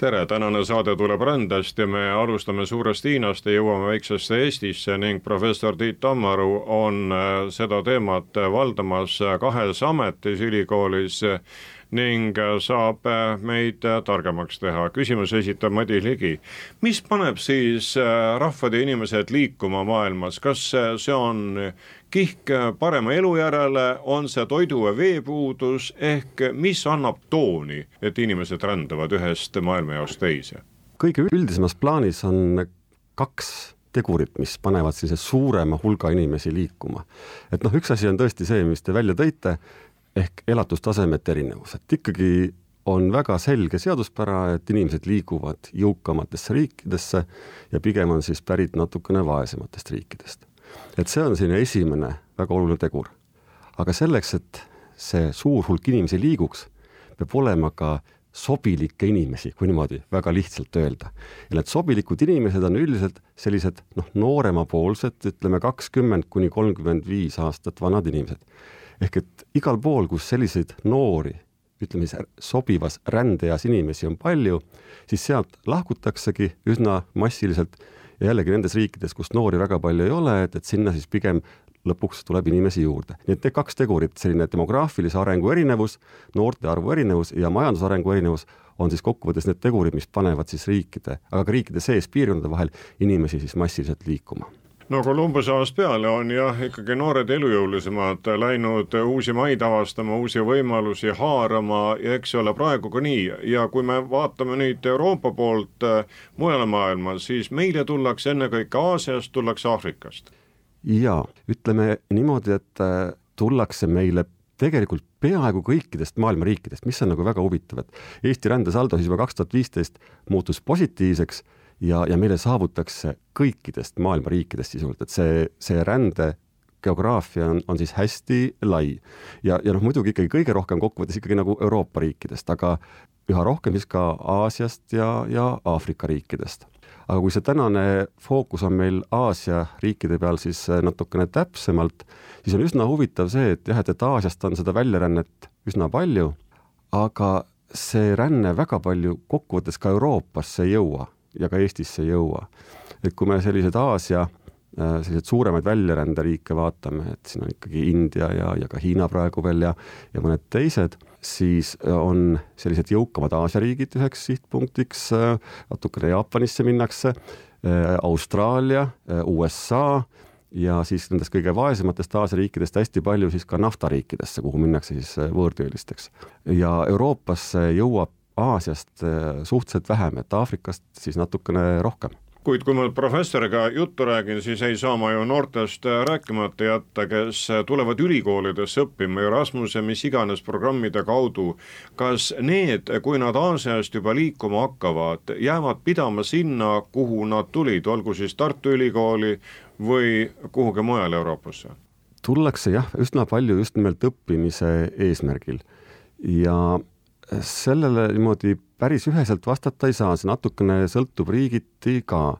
tere, tänane saade tuleb rändest ja me alustame suurest Hiinast ja jõuame väiksesse Eestisse ning professor Tiit Tammaru on äh, seda teemat valdamas kahes ametis ülikoolis ning saab meid targemaks teha. küsimuse esitab Madis Ligi. mis paneb siis äh, rahvad ja inimesed liikuma maailmas, kas see on kihk parema elu järele, on see toidu ja veepuudus ehk mis annab tooni, et inimesed rändavad ühest maailmajaost teise? kõige üldisemas plaanis on kaks tegurit, mis panevad sellise suurema hulga inimesi liikuma. et noh, üks asi on tõesti see, mis te välja tõite, ehk elatustasemete erinevus, et ikkagi on väga selge seaduspära, et inimesed liiguvad jõukamatesse riikidesse ja pigem on siis pärit natukene vaesematest riikidest et see on selline esimene väga oluline tegur. aga selleks, et see suur hulk inimesi liiguks, peab olema ka sobilikke inimesi, kui niimoodi väga lihtsalt öelda. ja need sobilikud inimesed on üldiselt sellised noh, nooremapoolsed, ütleme kakskümmend kuni kolmkümmend viis aastat vanad inimesed. Ehk et igal pool, kus selliseid noori, ütleme siis sobivas rändeeas inimesi on palju, siis sealt lahkutaksegi üsna massiliselt ja jällegi nendes riikides, kus noori väga palju ei ole, et, et sinna siis pigem lõpuks tuleb inimesi juurde. nii et need kaks tegurit, selline demograafilise arengu erinevus, noorte arvu erinevus ja majandusarengu erinevus on siis kokkuvõttes need tegurid, mis panevad siis riikide, aga ka riikide sees piirkondade vahel inimesi siis massiliselt liikuma no Columbuse ajast peale on jah, ikkagi noored elujõulisemad läinud uusi maid avastama, uusi võimalusi haarama ja eks ole praegu ka nii. Ja kui me vaatame nüüd Euroopa poolt äh, mujale maailmas, siis meile tullakse ennekõike Aasiast, tullakse Aafrikast. jaa, ütleme niimoodi, et äh, tullakse meile tegelikult peaaegu kõikidest maailma riikidest, mis on nagu väga huvitav, et Eesti rändesaldo siis juba kaks tuhat viisteist muutus positiivseks ja, ja meile saavutakse kõikidest maailma riikidest sisuliselt, et see, see rände geograafia on, on siis hästi lai. ja, ja noh, muidugi ikkagi kõige rohkem kokkuvõttes ikkagi nagu Euroopa riikidest, aga üha rohkem siis ka Aasiast ja, ja Aafrika riikidest. aga kui see tänane fookus on meil Aasia riikide peal siis natukene täpsemalt, siis on üsna huvitav see, et jah, et, et Aasiast on seda väljarännet üsna palju, aga see ränne väga palju kokkuvõttes ka Euroopasse ei jõua ja ka Eestisse ei jõua. et kui me sellised Aasia äh, selliseid suuremaid väljaränderiike vaatame, et siin on ikkagi India ja, ja ka Hiina praegu veel ja, ja mõned teised, siis on sellised jõukamad Aasia riigid üheks sihtpunktiks, äh, natukene Jaapanisse minnakse, äh, Austraalia, USA ja siis nendest kõige vaesematest Aasia riikidest hästi palju siis ka naftariikidesse, kuhu minnakse siis võõrtöölisteks. ja Euroopasse jõuab Aasiast äh, suhteliselt vähem, et Aafrikast siis natukene rohkem kuid kui ma professoriga juttu räägin, siis ei saa ma ju noortest äh, rääkimata jätta, kes äh, tulevad ülikoolidesse õppima Erasmuse mis iganes programmide kaudu. kas need, kui nad Aasiast juba liikuma hakkavad, jäävad pidama sinna, kuhu nad tulid, olgu siis Tartu Ülikooli või kuhugi mujale Euroopasse? tullakse jah, üsna palju just nimelt õppimise eesmärgil ja sellele niimoodi päris üheselt vastata ei saa, see natukene sõltub riigiti ka,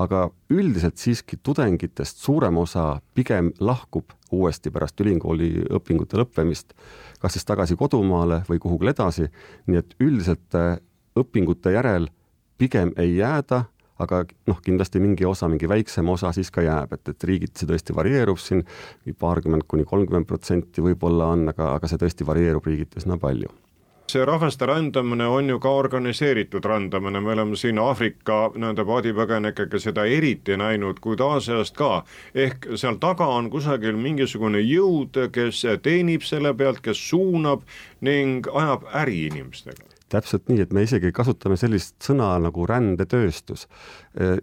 aga üldiselt siiski tudengitest suurem osa pigem lahkub uuesti pärast ülikooli õpingute lõppemist, kas siis tagasi kodumaale või kuhugile edasi, nii et üldiselt äh, õpingute järel pigem ei jääda, aga noh, kindlasti mingi osa, mingi väiksem osa siis ka jääb, et, et riigiti see tõesti varieerub siin, paarkümmend kuni kolmkümmend protsenti võib-olla on, aga, aga see tõesti varieerub riigiti üsna palju see rahvaste rändamine on ju ka organiseeritud rändamine, me oleme siin Aafrika nende paadipõgenikega seda eriti näinud, kuid Aasiast ka. ehk seal taga on kusagil mingisugune jõud, kes teenib selle pealt, kes suunab ning ajab äri inimestega täpselt nii, et me isegi kasutame sellist sõna nagu rändetööstus.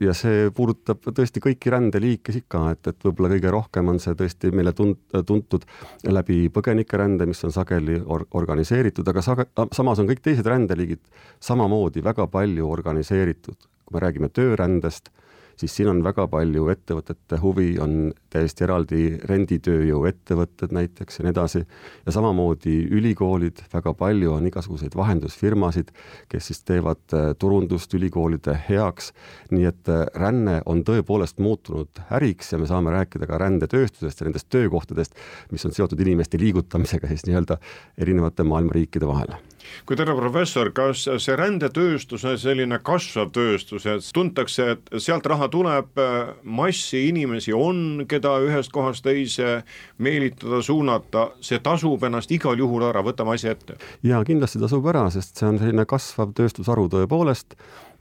ja see puudutab tõesti kõiki rändeliike ikka, et, et võib-olla kõige rohkem on see tõesti meile tunt-, tuntud läbi põgenikerände, mis on sageli or-, organiseeritud, aga sage-, samas on kõik teised rändeliigid samamoodi väga palju organiseeritud. kui me räägime töörändest, siis siin on väga palju ettevõtete huvi, on täiesti eraldi renditööjõuettevõtted näiteks ja nii edasi, ja samamoodi ülikoolid, väga palju on igasuguseid vahendusfirmasid, kes siis teevad äh, turundust ülikoolide heaks, nii et äh, ränne on tõepoolest muutunud äriks ja me saame rääkida ka rändetööstusest ja nendest töökohtadest, mis on seotud inimeste liigutamisega siis nii-öelda erinevate maailma riikide vahel kuid härra professor, kas see rändetööstus on selline kasvav tööstus, et tuntakse, et sealt raha tuleb, massi inimesi on, keda ühest kohast teise meelitada, suunata, see tasub ennast igal juhul ära, võtame asja ette? jaa, kindlasti tasub ära, sest see on selline kasvav tööstusharu tõepoolest,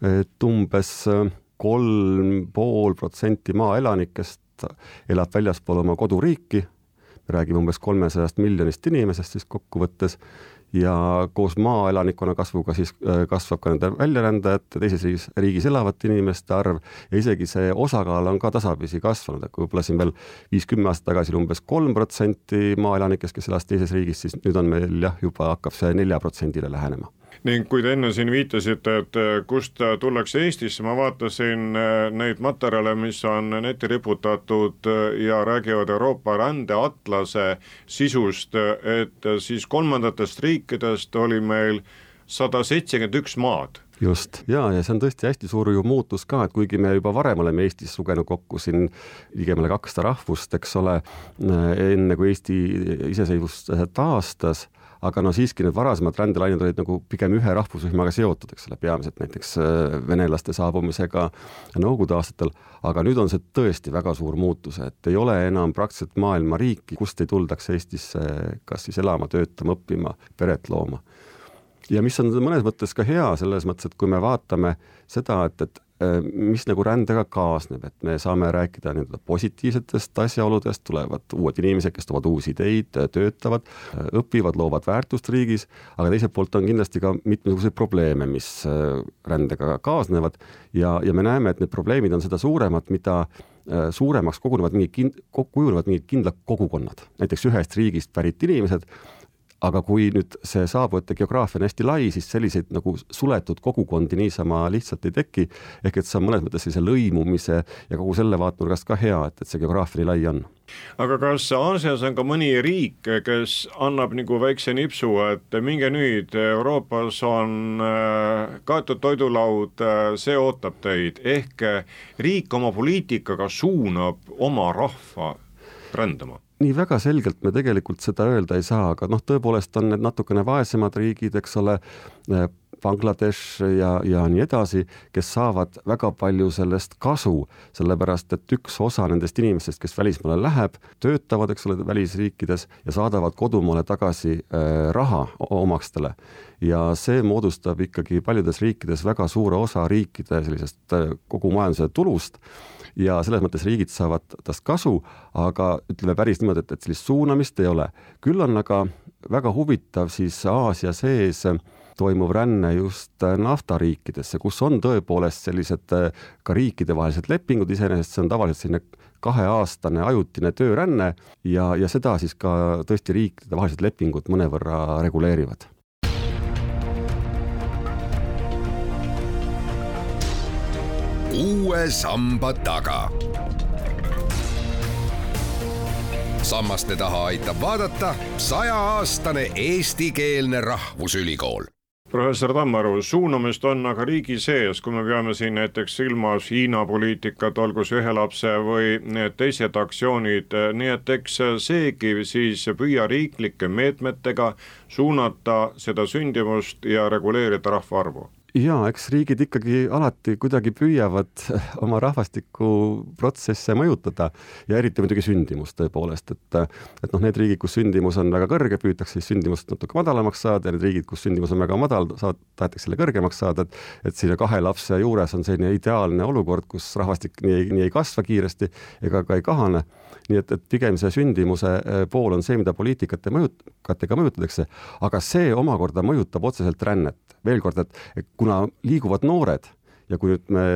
et umbes kolm pool protsenti maaelanikest elab väljaspool oma koduriiki, me räägime umbes kolmesajast miljonist inimesest siis kokkuvõttes ja koos maaelanikkonna kasvuga siis äh, kasvab ka nende väljarändajate, teises riigis, elavate inimeste arv ja isegi see osakaal on ka tasapisi kasvanud, et võib-olla siin veel viis-kümme aastat tagasi oli umbes kolm protsenti maaelanikest, kes elas teises riigis, siis nüüd on meil jah, juba hakkab see nelja protsendile lähenema ning kui te enne siin viitasite, et äh, kust tullakse Eestisse, ma vaatasin äh, neid materjale, mis on netti riputatud äh, ja räägivad Euroopa rändeatlase sisust, et siis kolmandatest riikidest oli meil sada seitsekümmend üks maad. Just, ja, ja see on tõesti hästi suur ju muutus ka, et kuigi me juba varem oleme Eestis lugenud kokku siin ligemale kakssada rahvust, eks ole, enne kui Eesti iseseisvust taastas, aga no siiski need varasemad rändelained olid nagu pigem ühe rahvusrühmaga seotud, eks ole, peamiselt näiteks äh, venelaste saabumisega Nõukogude aastatel, aga nüüd on see tõesti väga suur muutus, et ei ole enam praktiliselt maailma riiki, kust ei tuldaks Eestisse kas siis elama, töötama, õppima, peret looma. Ja mis on mõnes mõttes ka hea, selles mõttes, et kui me vaatame seda, et, et Äh, mis nagu rändega kaasneb, et me saame rääkida nii-öelda positiivsetest asjaoludest, tulevad uued inimesed, kes toovad uusi ideid, töötavad, äh, õpivad, loovad väärtust riigis, aga teiselt poolt on kindlasti ka mitmesuguseid probleeme, mis äh, rändega kaasnevad. Ja, ja me näeme, et need probleemid on seda suuremad, mida suuremaks kogunevad mingid kin-, kujunevad mingid kindlad kogukonnad, näiteks ühest riigist pärit inimesed aga kui nüüd see saabujate geograafia on hästi lai, siis selliseid nagu suletud kogukondi niisama lihtsalt ei teki, ehk et see on mõnes mõttes sellise lõimumise ja kogu selle vaatenurgast ka hea, et, et see geograafia nii lai on. aga kas Aasias on ka mõni riik, kes annab nagu väikse nipsu, et minge nüüd, Euroopas on äh, kaetud toidulaud, äh, see ootab teid, ehk riik oma poliitikaga suunab oma rahva rändama nii väga selgelt me tegelikult seda öelda ei saa, aga noh, tõepoolest on need natukene vaesemad riigid, eks ole, eh, Bangladesh ja, ja nii edasi, kes saavad väga palju sellest kasu, sellepärast et üks osa nendest inimestest, kes välismaale läheb, töötavad, eks ole, välisriikides ja saadavad kodumaale tagasi äh, raha omakstele. ja see moodustab ikkagi paljudes riikides väga suure osa riikide sellisest äh, kogu majanduse tulust ja selles mõttes riigid saavad tast kasu, aga ütleme päris niimoodi, et, et sellist suunamist ei ole. küll on aga väga huvitav siis Aasia sees toimuv ränne just naftariikidesse, kus on tõepoolest sellised ka riikidevahelised lepingud, iseenesest see on tavaliselt selline kaheaastane ajutine tööränne ja, ja seda siis ka tõesti riikidevahelised lepingud mõnevõrra reguleerivad uue samba taga. sammaste taha aitab vaadata sajaaastane eestikeelne rahvusülikool. Professor Tammaru, suunamist on aga riigi sees, kui me peame siin näiteks silmas Hiina poliitikat, olgu see ühe lapse või need teised aktsioonid, nii et eks seegi siis püüa riiklike meetmetega suunata seda sündimust ja reguleerida rahvaarvu jaa, eks riigid ikkagi alati kuidagi püüavad oma rahvastikuprotsesse mõjutada ja eriti muidugi sündimust tõepoolest, et et noh, need riigid, kus sündimus on väga kõrge, püütakse siis sündimust natuke madalamaks saada ja need riigid, kus sündimus on väga madal, saad, tahetakse selle kõrgemaks saada, et et sinna kahe lapse juures on selline ideaalne olukord, kus rahvastik nii, nii ei kasva kiiresti ega ka ei kahane. nii et, et pigem see sündimuse eh, pool on see, mida poliitikate mõjutajatega mõjutatakse, aga see omakorda mõjutab otseselt rännet. veel kord, et, et kuna liiguvad noored ja kui nüüd me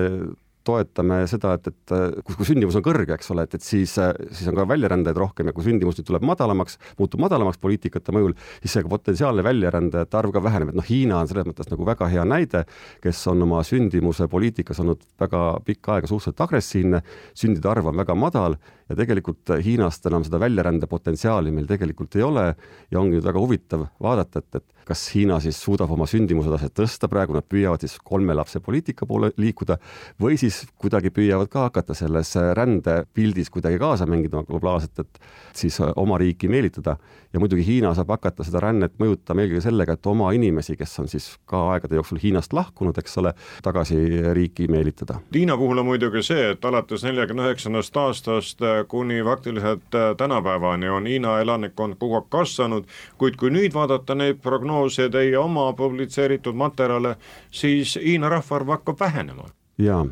toetame seda, et, et kui, kui sündimus on kõrge, eks ole, et, et siis, siis on ka väljarändajaid rohkem ja kui sündimus nüüd tuleb madalamaks, muutub madalamaks poliitikate mõjul, siis see potentsiaalne väljarändajate arv ka väheneb, et noh, Hiina on selles mõttes nagu väga hea näide, kes on oma sündimuse poliitikas olnud väga pikka aega suhteliselt agressiivne, sündide arv on väga madal ja tegelikult Hiinast enam seda väljarände potentsiaali meil tegelikult ei ole ja ongi nüüd väga huvitav vaadata, et, et kas Hiina siis suudab oma sündimuse taset tõsta, praegu nad püüavad siis kolme lapse poliitika poole liikuda, või siis kuidagi püüavad ka hakata selles rändepildis kuidagi kaasa mängida globaalselt, et siis oma riiki meelitada. ja muidugi Hiina saab hakata seda rännet mõjutama eelkõige sellega, et oma inimesi, kes on siis ka aegade jooksul Hiinast lahkunud, eks ole, tagasi riiki meelitada. Hiina puhul on muidugi see, et alates neljakümne üheksandast aastast kuni faktiliselt tänapäevani on Hiina elanikkond kogu aeg kasvanud, kuid kui nüüd vaadata neid prognoose, prognoose, teie oma publitseeritud materjale, siis Hiina rahvaarv hakkab vähenema. jaa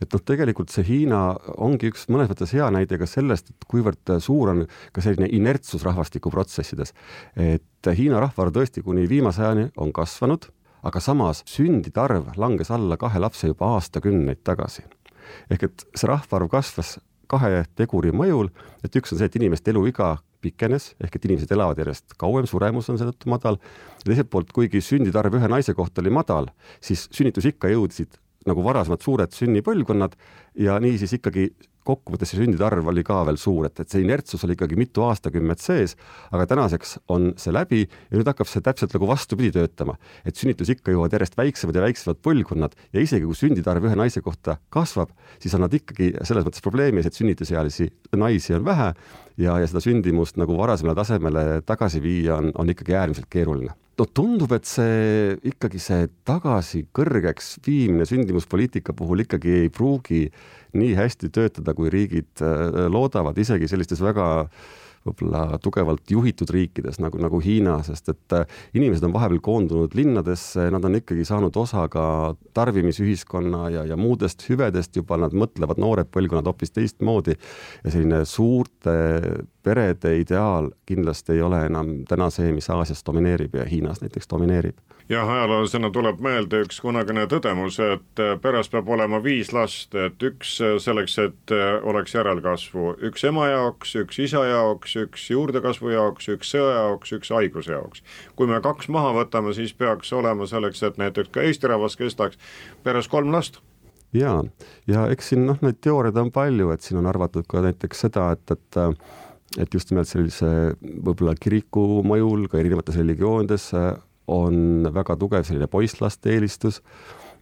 et noh, tegelikult see Hiina ongi üks mõnes mõttes hea näide ka sellest, et kuivõrd suur on ka selline inertsus rahvastikuprotsessides. et Hiina rahvaarv tõesti kuni viimase ajani on kasvanud, aga samas sündide arv langes alla kahe lapse juba aastakümneid tagasi. ehk et see rahvaarv kasvas kahe teguri mõjul, et üks on see, et inimeste eluiga pikenes, ehk et inimesed elavad järjest kauem, suremus on seetõttu madal, ja teiselt poolt, kuigi sündide arv ühe naise kohta oli madal, siis sünnitusikka jõudsid nagu varasemad suured sünnipõlvkonnad ja niisiis ikkagi kokkuvõttes see sündide arv oli ka veel suur, et, et see inertsus oli ikkagi mitu aastakümmet sees, aga tänaseks on see läbi ja nüüd hakkab see täpselt nagu vastupidi töötama. et sünnitusikka jõuavad järjest väiksemad ja väiksemad põlvkonnad ja isegi kui sündide arv ühe naise kohta kasvab, siis on nad ikkagi selles mõttes probleemi ees, et sünnitusealisi naisi on vähe ja, ja seda sündimust nagu varasemale tasemele tagasi viia on, on ikkagi äärmiselt keeruline no tundub, et see ikkagi see tagasi kõrgeks viimine sündimuspoliitika puhul ikkagi ei pruugi nii hästi töötada, kui riigid äh, loodavad, isegi sellistes väga võib-olla tugevalt juhitud riikides nagu, nagu Hiina, sest et äh, inimesed on vahepeal koondunud linnadesse, nad on ikkagi saanud osa ka tarbimisühiskonna ja, ja muudest hüvedest juba, nad mõtlevad, noored põlvkonnad hoopis teistmoodi ja selline suurte perede ideaal kindlasti ei ole enam täna see, mis Aasias domineerib ja Hiinas näiteks domineerib. Jah, ajaloolasena tuleb meelde üks kunagine tõdemus, et äh, peres peab olema viis last, et üks äh, selleks, et äh, oleks järelkasvu, üks ema jaoks, üks isa jaoks, üks juurdekasvu jaoks, üks sõja jaoks, üks haiguse jaoks. kui me kaks maha võtame, siis peaks olema selleks, et näiteks ka Eesti rahvas kestaks, peres kolm last. Ja, ja eks siin noh, neid teooriaid on palju, et siin on arvatud ka näiteks seda, et, et et just nimelt sellise võib-olla kiriku mõjul ka erinevates religioonides on väga tugev selline poisslaste eelistus.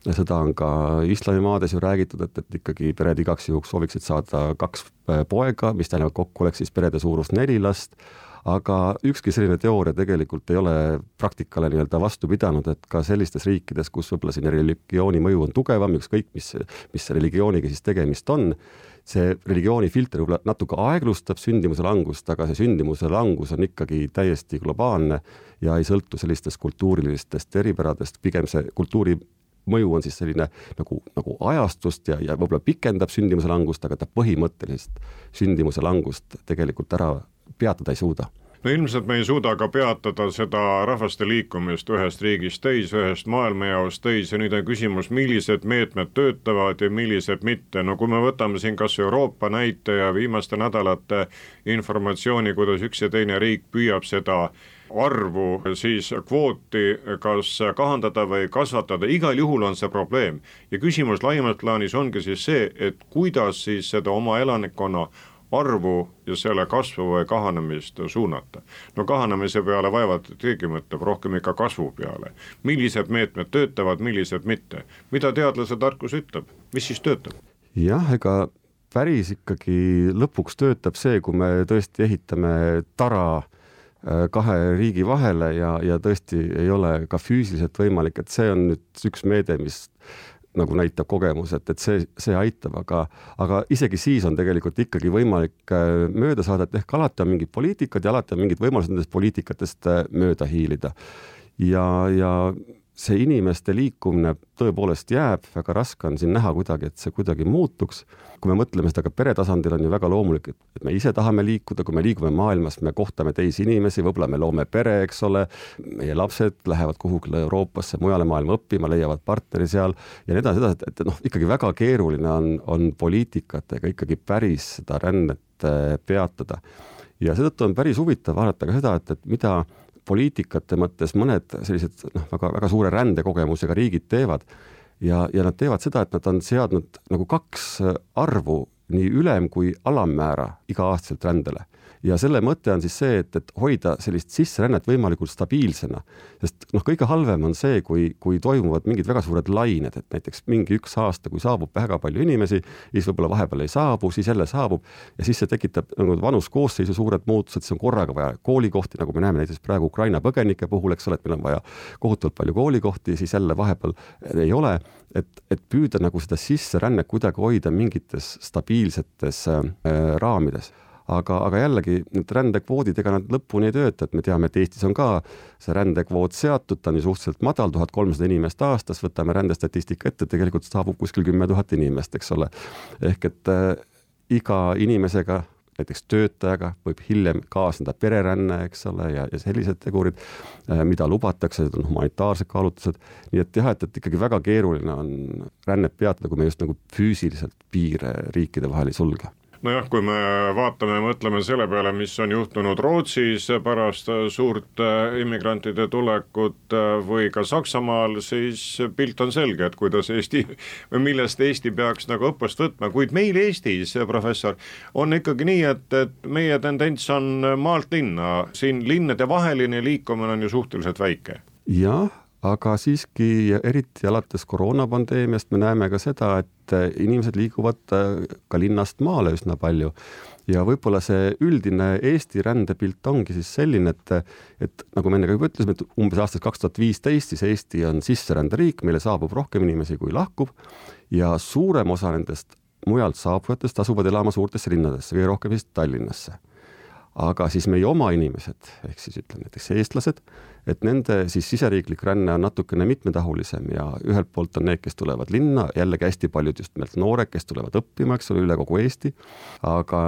Ja seda on ka islamimaades ju räägitud, et, et ikkagi pered igaks juhuks sooviksid saada kaks poega, mis tähendab, kokku oleks siis perede suurus neli last, aga ükski selline teooria tegelikult ei ole praktikale nii-öelda vastu pidanud, et ka sellistes riikides, kus võib-olla selline religiooni mõju on tugevam, ükskõik mis, mis religiooniga siis tegemist on, see religiooni filter võib-olla natuke aeglustab sündimuse langust, aga see sündimuse langus on ikkagi täiesti globaalne ja ei sõltu sellistest kultuurilistest eripäradest, pigem see kultuuri mõju on siis selline nagu, nagu ajastust ja, ja võib-olla pikendab sündimuse langust, aga ta põhimõtteliselt sündimuse langust tegelikult ära peatada ei suuda no ilmselt me ei suuda ka peatada seda rahvaste liikumist ühest riigist teise, ühest maailmajaost teise, nüüd on küsimus, millised meetmed töötavad ja millised mitte, no kui me võtame siin kas Euroopa näite ja viimaste nädalate informatsiooni, kuidas üks ja teine riik püüab seda arvu, siis kvooti kas kahandada või kasvatada, igal juhul on see probleem. ja küsimus laiemas plaanis ongi siis see, et kuidas siis seda oma elanikkonna arvu ja selle kasvu või kahanemist suunata. no kahanemise peale vaevalt, keegi mõtleb, rohkem ikka kasvu peale. millised meetmed töötavad, millised mitte, mida teadlase tarkus ütleb, mis siis töötab? jah, ega päris ikkagi lõpuks töötab see, kui me tõesti ehitame tara äh, kahe riigi vahele ja, ja tõesti ei ole ka füüsiliselt võimalik, et see on nüüd üks meede, mis nagu näitab kogemus, et, et see, see aitab, aga, aga isegi siis on tegelikult ikkagi võimalik äh, mööda saada, et ehk alati on mingid poliitikad ja alati on mingid võimalused nendest poliitikatest äh, mööda hiilida. ja, ja see inimeste liikumine tõepoolest jääb, väga raske on siin näha kuidagi, et see kuidagi muutuks. kui me mõtleme seda ka pere tasandil, on ju väga loomulik, et, me ise tahame liikuda, kui me liigume maailmas, me kohtame teisi inimesi, võib-olla me loome pere, eks ole, meie lapsed lähevad kuhugile Euroopasse, mujale maailma õppima, leiavad partneri seal ja nii edasi, edasi, et, et noh, ikkagi väga keeruline on, on poliitikatega ikkagi päris seda rännet äh, peatada. ja seetõttu on päris huvitav vaadata ka seda, et, et mida poliitikate mõttes mõned sellised noh, väga, väga suure rändekogemusega riigid teevad ja, ja nad teevad seda, et nad on seadnud nagu kaks arvu, nii ülem- kui alammäära iga-aastaselt rändele ja selle mõte on siis see, et, et hoida sellist sisserännet võimalikult stabiilsena. sest noh, kõige halvem on see, kui, kui toimuvad mingid väga suured lained, et näiteks mingi üks aasta, kui saabub väga palju inimesi, siis võib-olla vahepeal ei saabu, siis jälle saabub ja siis see tekitab nagu vanuskoosseisu suured muutused, siis on korraga vaja koolikohti, nagu me näeme näiteks praegu Ukraina põgenike puhul, eks ole, et meil on vaja kohutavalt palju koolikohti, siis jälle vahepeal ei ole, et, et püüda nagu seda sisserännet kuidagi hoida mingites stabiilsetes äh, raamides aga, aga jällegi need rändekvoodid, ega nad lõpuni ei tööta, et me teame, et Eestis on ka see rändekvoot seatud, ta on ju suhteliselt madal, tuhat kolmsada inimest aastas, võtame rändestatistika ette, tegelikult saabub kuskil kümme tuhat inimest, eks ole. ehk et äh, iga inimesega näiteks töötajaga võib hiljem kaasneda pereränne, eks ole, ja, ja sellised tegurid, äh, mida lubatakse, need on humanitaarsed kaalutlused, nii et jah, et, et ikkagi väga keeruline on rännet peatada, kui me just nagu füüsiliselt piire riikide vahel ei sulge nojah, kui me vaatame, mõtleme selle peale, mis on juhtunud Rootsis pärast suurt äh, immigrantide tulekut äh, või ka Saksamaal, siis pilt on selge, et kuidas Eesti millest Eesti peaks nagu õppust võtma, kuid meil Eestis, professor, on ikkagi nii, et, et meie tendents on maalt linna, siin linnade vaheline liikumine on ju suhteliselt väike. jah aga siiski eriti alates koroonapandeemiast me näeme ka seda, et inimesed liiguvad äh, ka linnast maale üsna palju. Ja võib-olla see üldine Eesti rändepilt ongi siis selline, et, et nagu me enne ka juba ütlesime, et umbes aastast kaks tuhat viisteist siis Eesti on sisseränderiik, meile saabub rohkem inimesi, kui lahkub. Ja suurem osa nendest mujalt saabujatest asuvad elama suurtesse linnadesse, kõige rohkem siis Tallinnasse aga siis meie oma inimesed, ehk siis ütleme näiteks eestlased, et nende siis siseriiklik ränne on natukene mitmetahulisem ja ühelt poolt on need, kes tulevad linna, jällegi hästi paljud just nimelt noored, kes tulevad õppima, eks ole, üle kogu Eesti, aga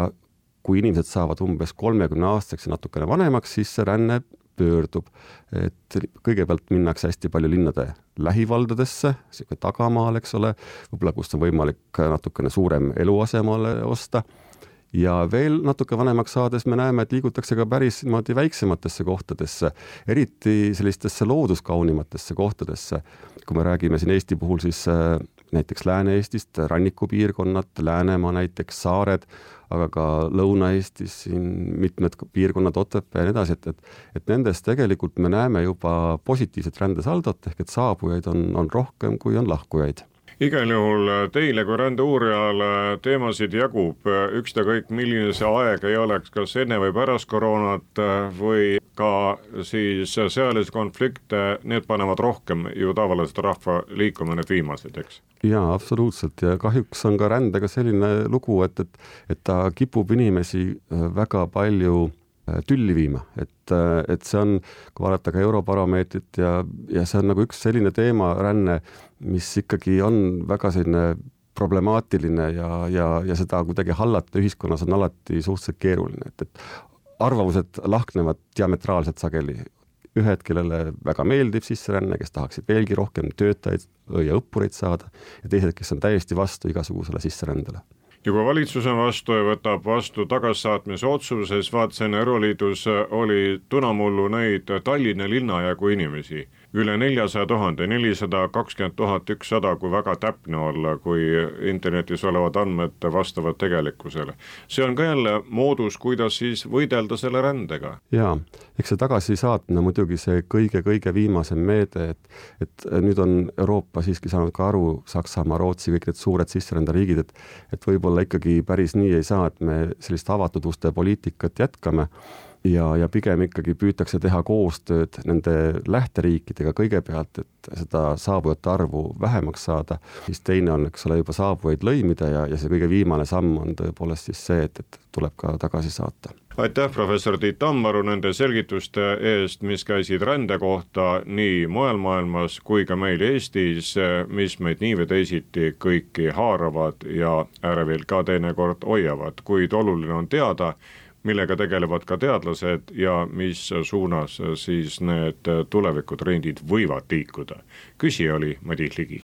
kui inimesed saavad umbes kolmekümne aastaseks ja natukene vanemaks, siis see ränne pöördub, et kõigepealt minnakse hästi palju linnade lähivaldadesse, niisugune tagamaal, eks ole, võib-olla kust on võimalik natukene suurem eluase omale osta ja veel natuke vanemaks saades me näeme, et liigutakse ka päris niimoodi väiksematesse kohtadesse, eriti sellistesse looduskaunimatesse kohtadesse. kui me räägime siin Eesti puhul, siis äh, näiteks Lääne-Eestist, rannikupiirkonnad, Läänemaa näiteks, saared, aga ka Lõuna-Eestis siin mitmed piirkonnad, Otepää ja nii edasi, et, et et nendes tegelikult me näeme juba positiivset rändesaldot, ehk et saabujaid on, on rohkem, kui on lahkujaid igal juhul äh, teile kui rändeuurijale teemasid jagub, äh, ükstakõik milline see aeg ei oleks, kas enne või pärast koroonat äh, või ka siis sõjalisi konflikte, need panevad rohkem ju tavaliselt rahva liikuma, need viimased, eks? jaa, absoluutselt ja kahjuks on ka rändega selline lugu, et, et, et ta kipub inimesi väga palju tülli viima, et, et see on, kui vaadata ka Eurobaromeetrit ja, ja see on nagu üks selline teema, ränne, mis ikkagi on väga selline problemaatiline ja, ja, ja seda kuidagi hallata ühiskonnas on alati suhteliselt keeruline, et, et arvamused lahknevad diametraalselt sageli. ühed, kellele väga meeldib sisseränne, kes tahaksid veelgi rohkem töötajaid ja õppureid saada ja teised, kes on täiesti vastu igasugusele sisserändele ja kui valitsus on vastu ja võtab vastu tagasisaatmise otsuse, siis vaatasin, Euroliidus oli tunamullu neid Tallinna linna jagu inimesi üle neljasaja tuhande, nelisada kakskümmend tuhat ükssada, kui väga täpne olla, kui internetis olevad andmed vastavad tegelikkusele. see on ka jälle moodus, kuidas siis võidelda selle rändega. jaa, eks see tagasisaatmine muidugi see kõige-kõige viimasem meede, et et nüüd on Euroopa siiski saanud ka aru, Saksamaa, Rootsi, kõik need suured sisseränderiigid, et et võib-olla ikkagi päris nii ei saa, et me sellist avatud uste poliitikat jätkame ja, ja pigem ikkagi püütakse teha koostööd nende lähteriikidega kõigepealt, et seda saabujate arvu vähemaks saada, siis teine on, eks ole, juba saabujaid lõimida ja, ja see kõige viimane samm on tõepoolest siis see, et, et tuleb ka tagasi saata. Aitäh, professor Tiit Tammaru nende selgituste eest, mis käisid rände kohta nii mujal maailmas kui ka meil Eestis, mis meid nii või teisiti kõiki haaravad ja ärevil ka teinekord hoiavad, kuid oluline on teada, millega tegelevad ka teadlased ja mis suunas siis need tulevikutrendid võivad liikuda. küsija oli Madis Ligi.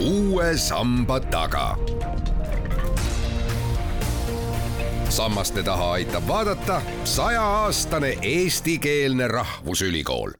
uue samba taga. sammaste taha aitab vaadata sajaaastane eestikeelne rahvusülikool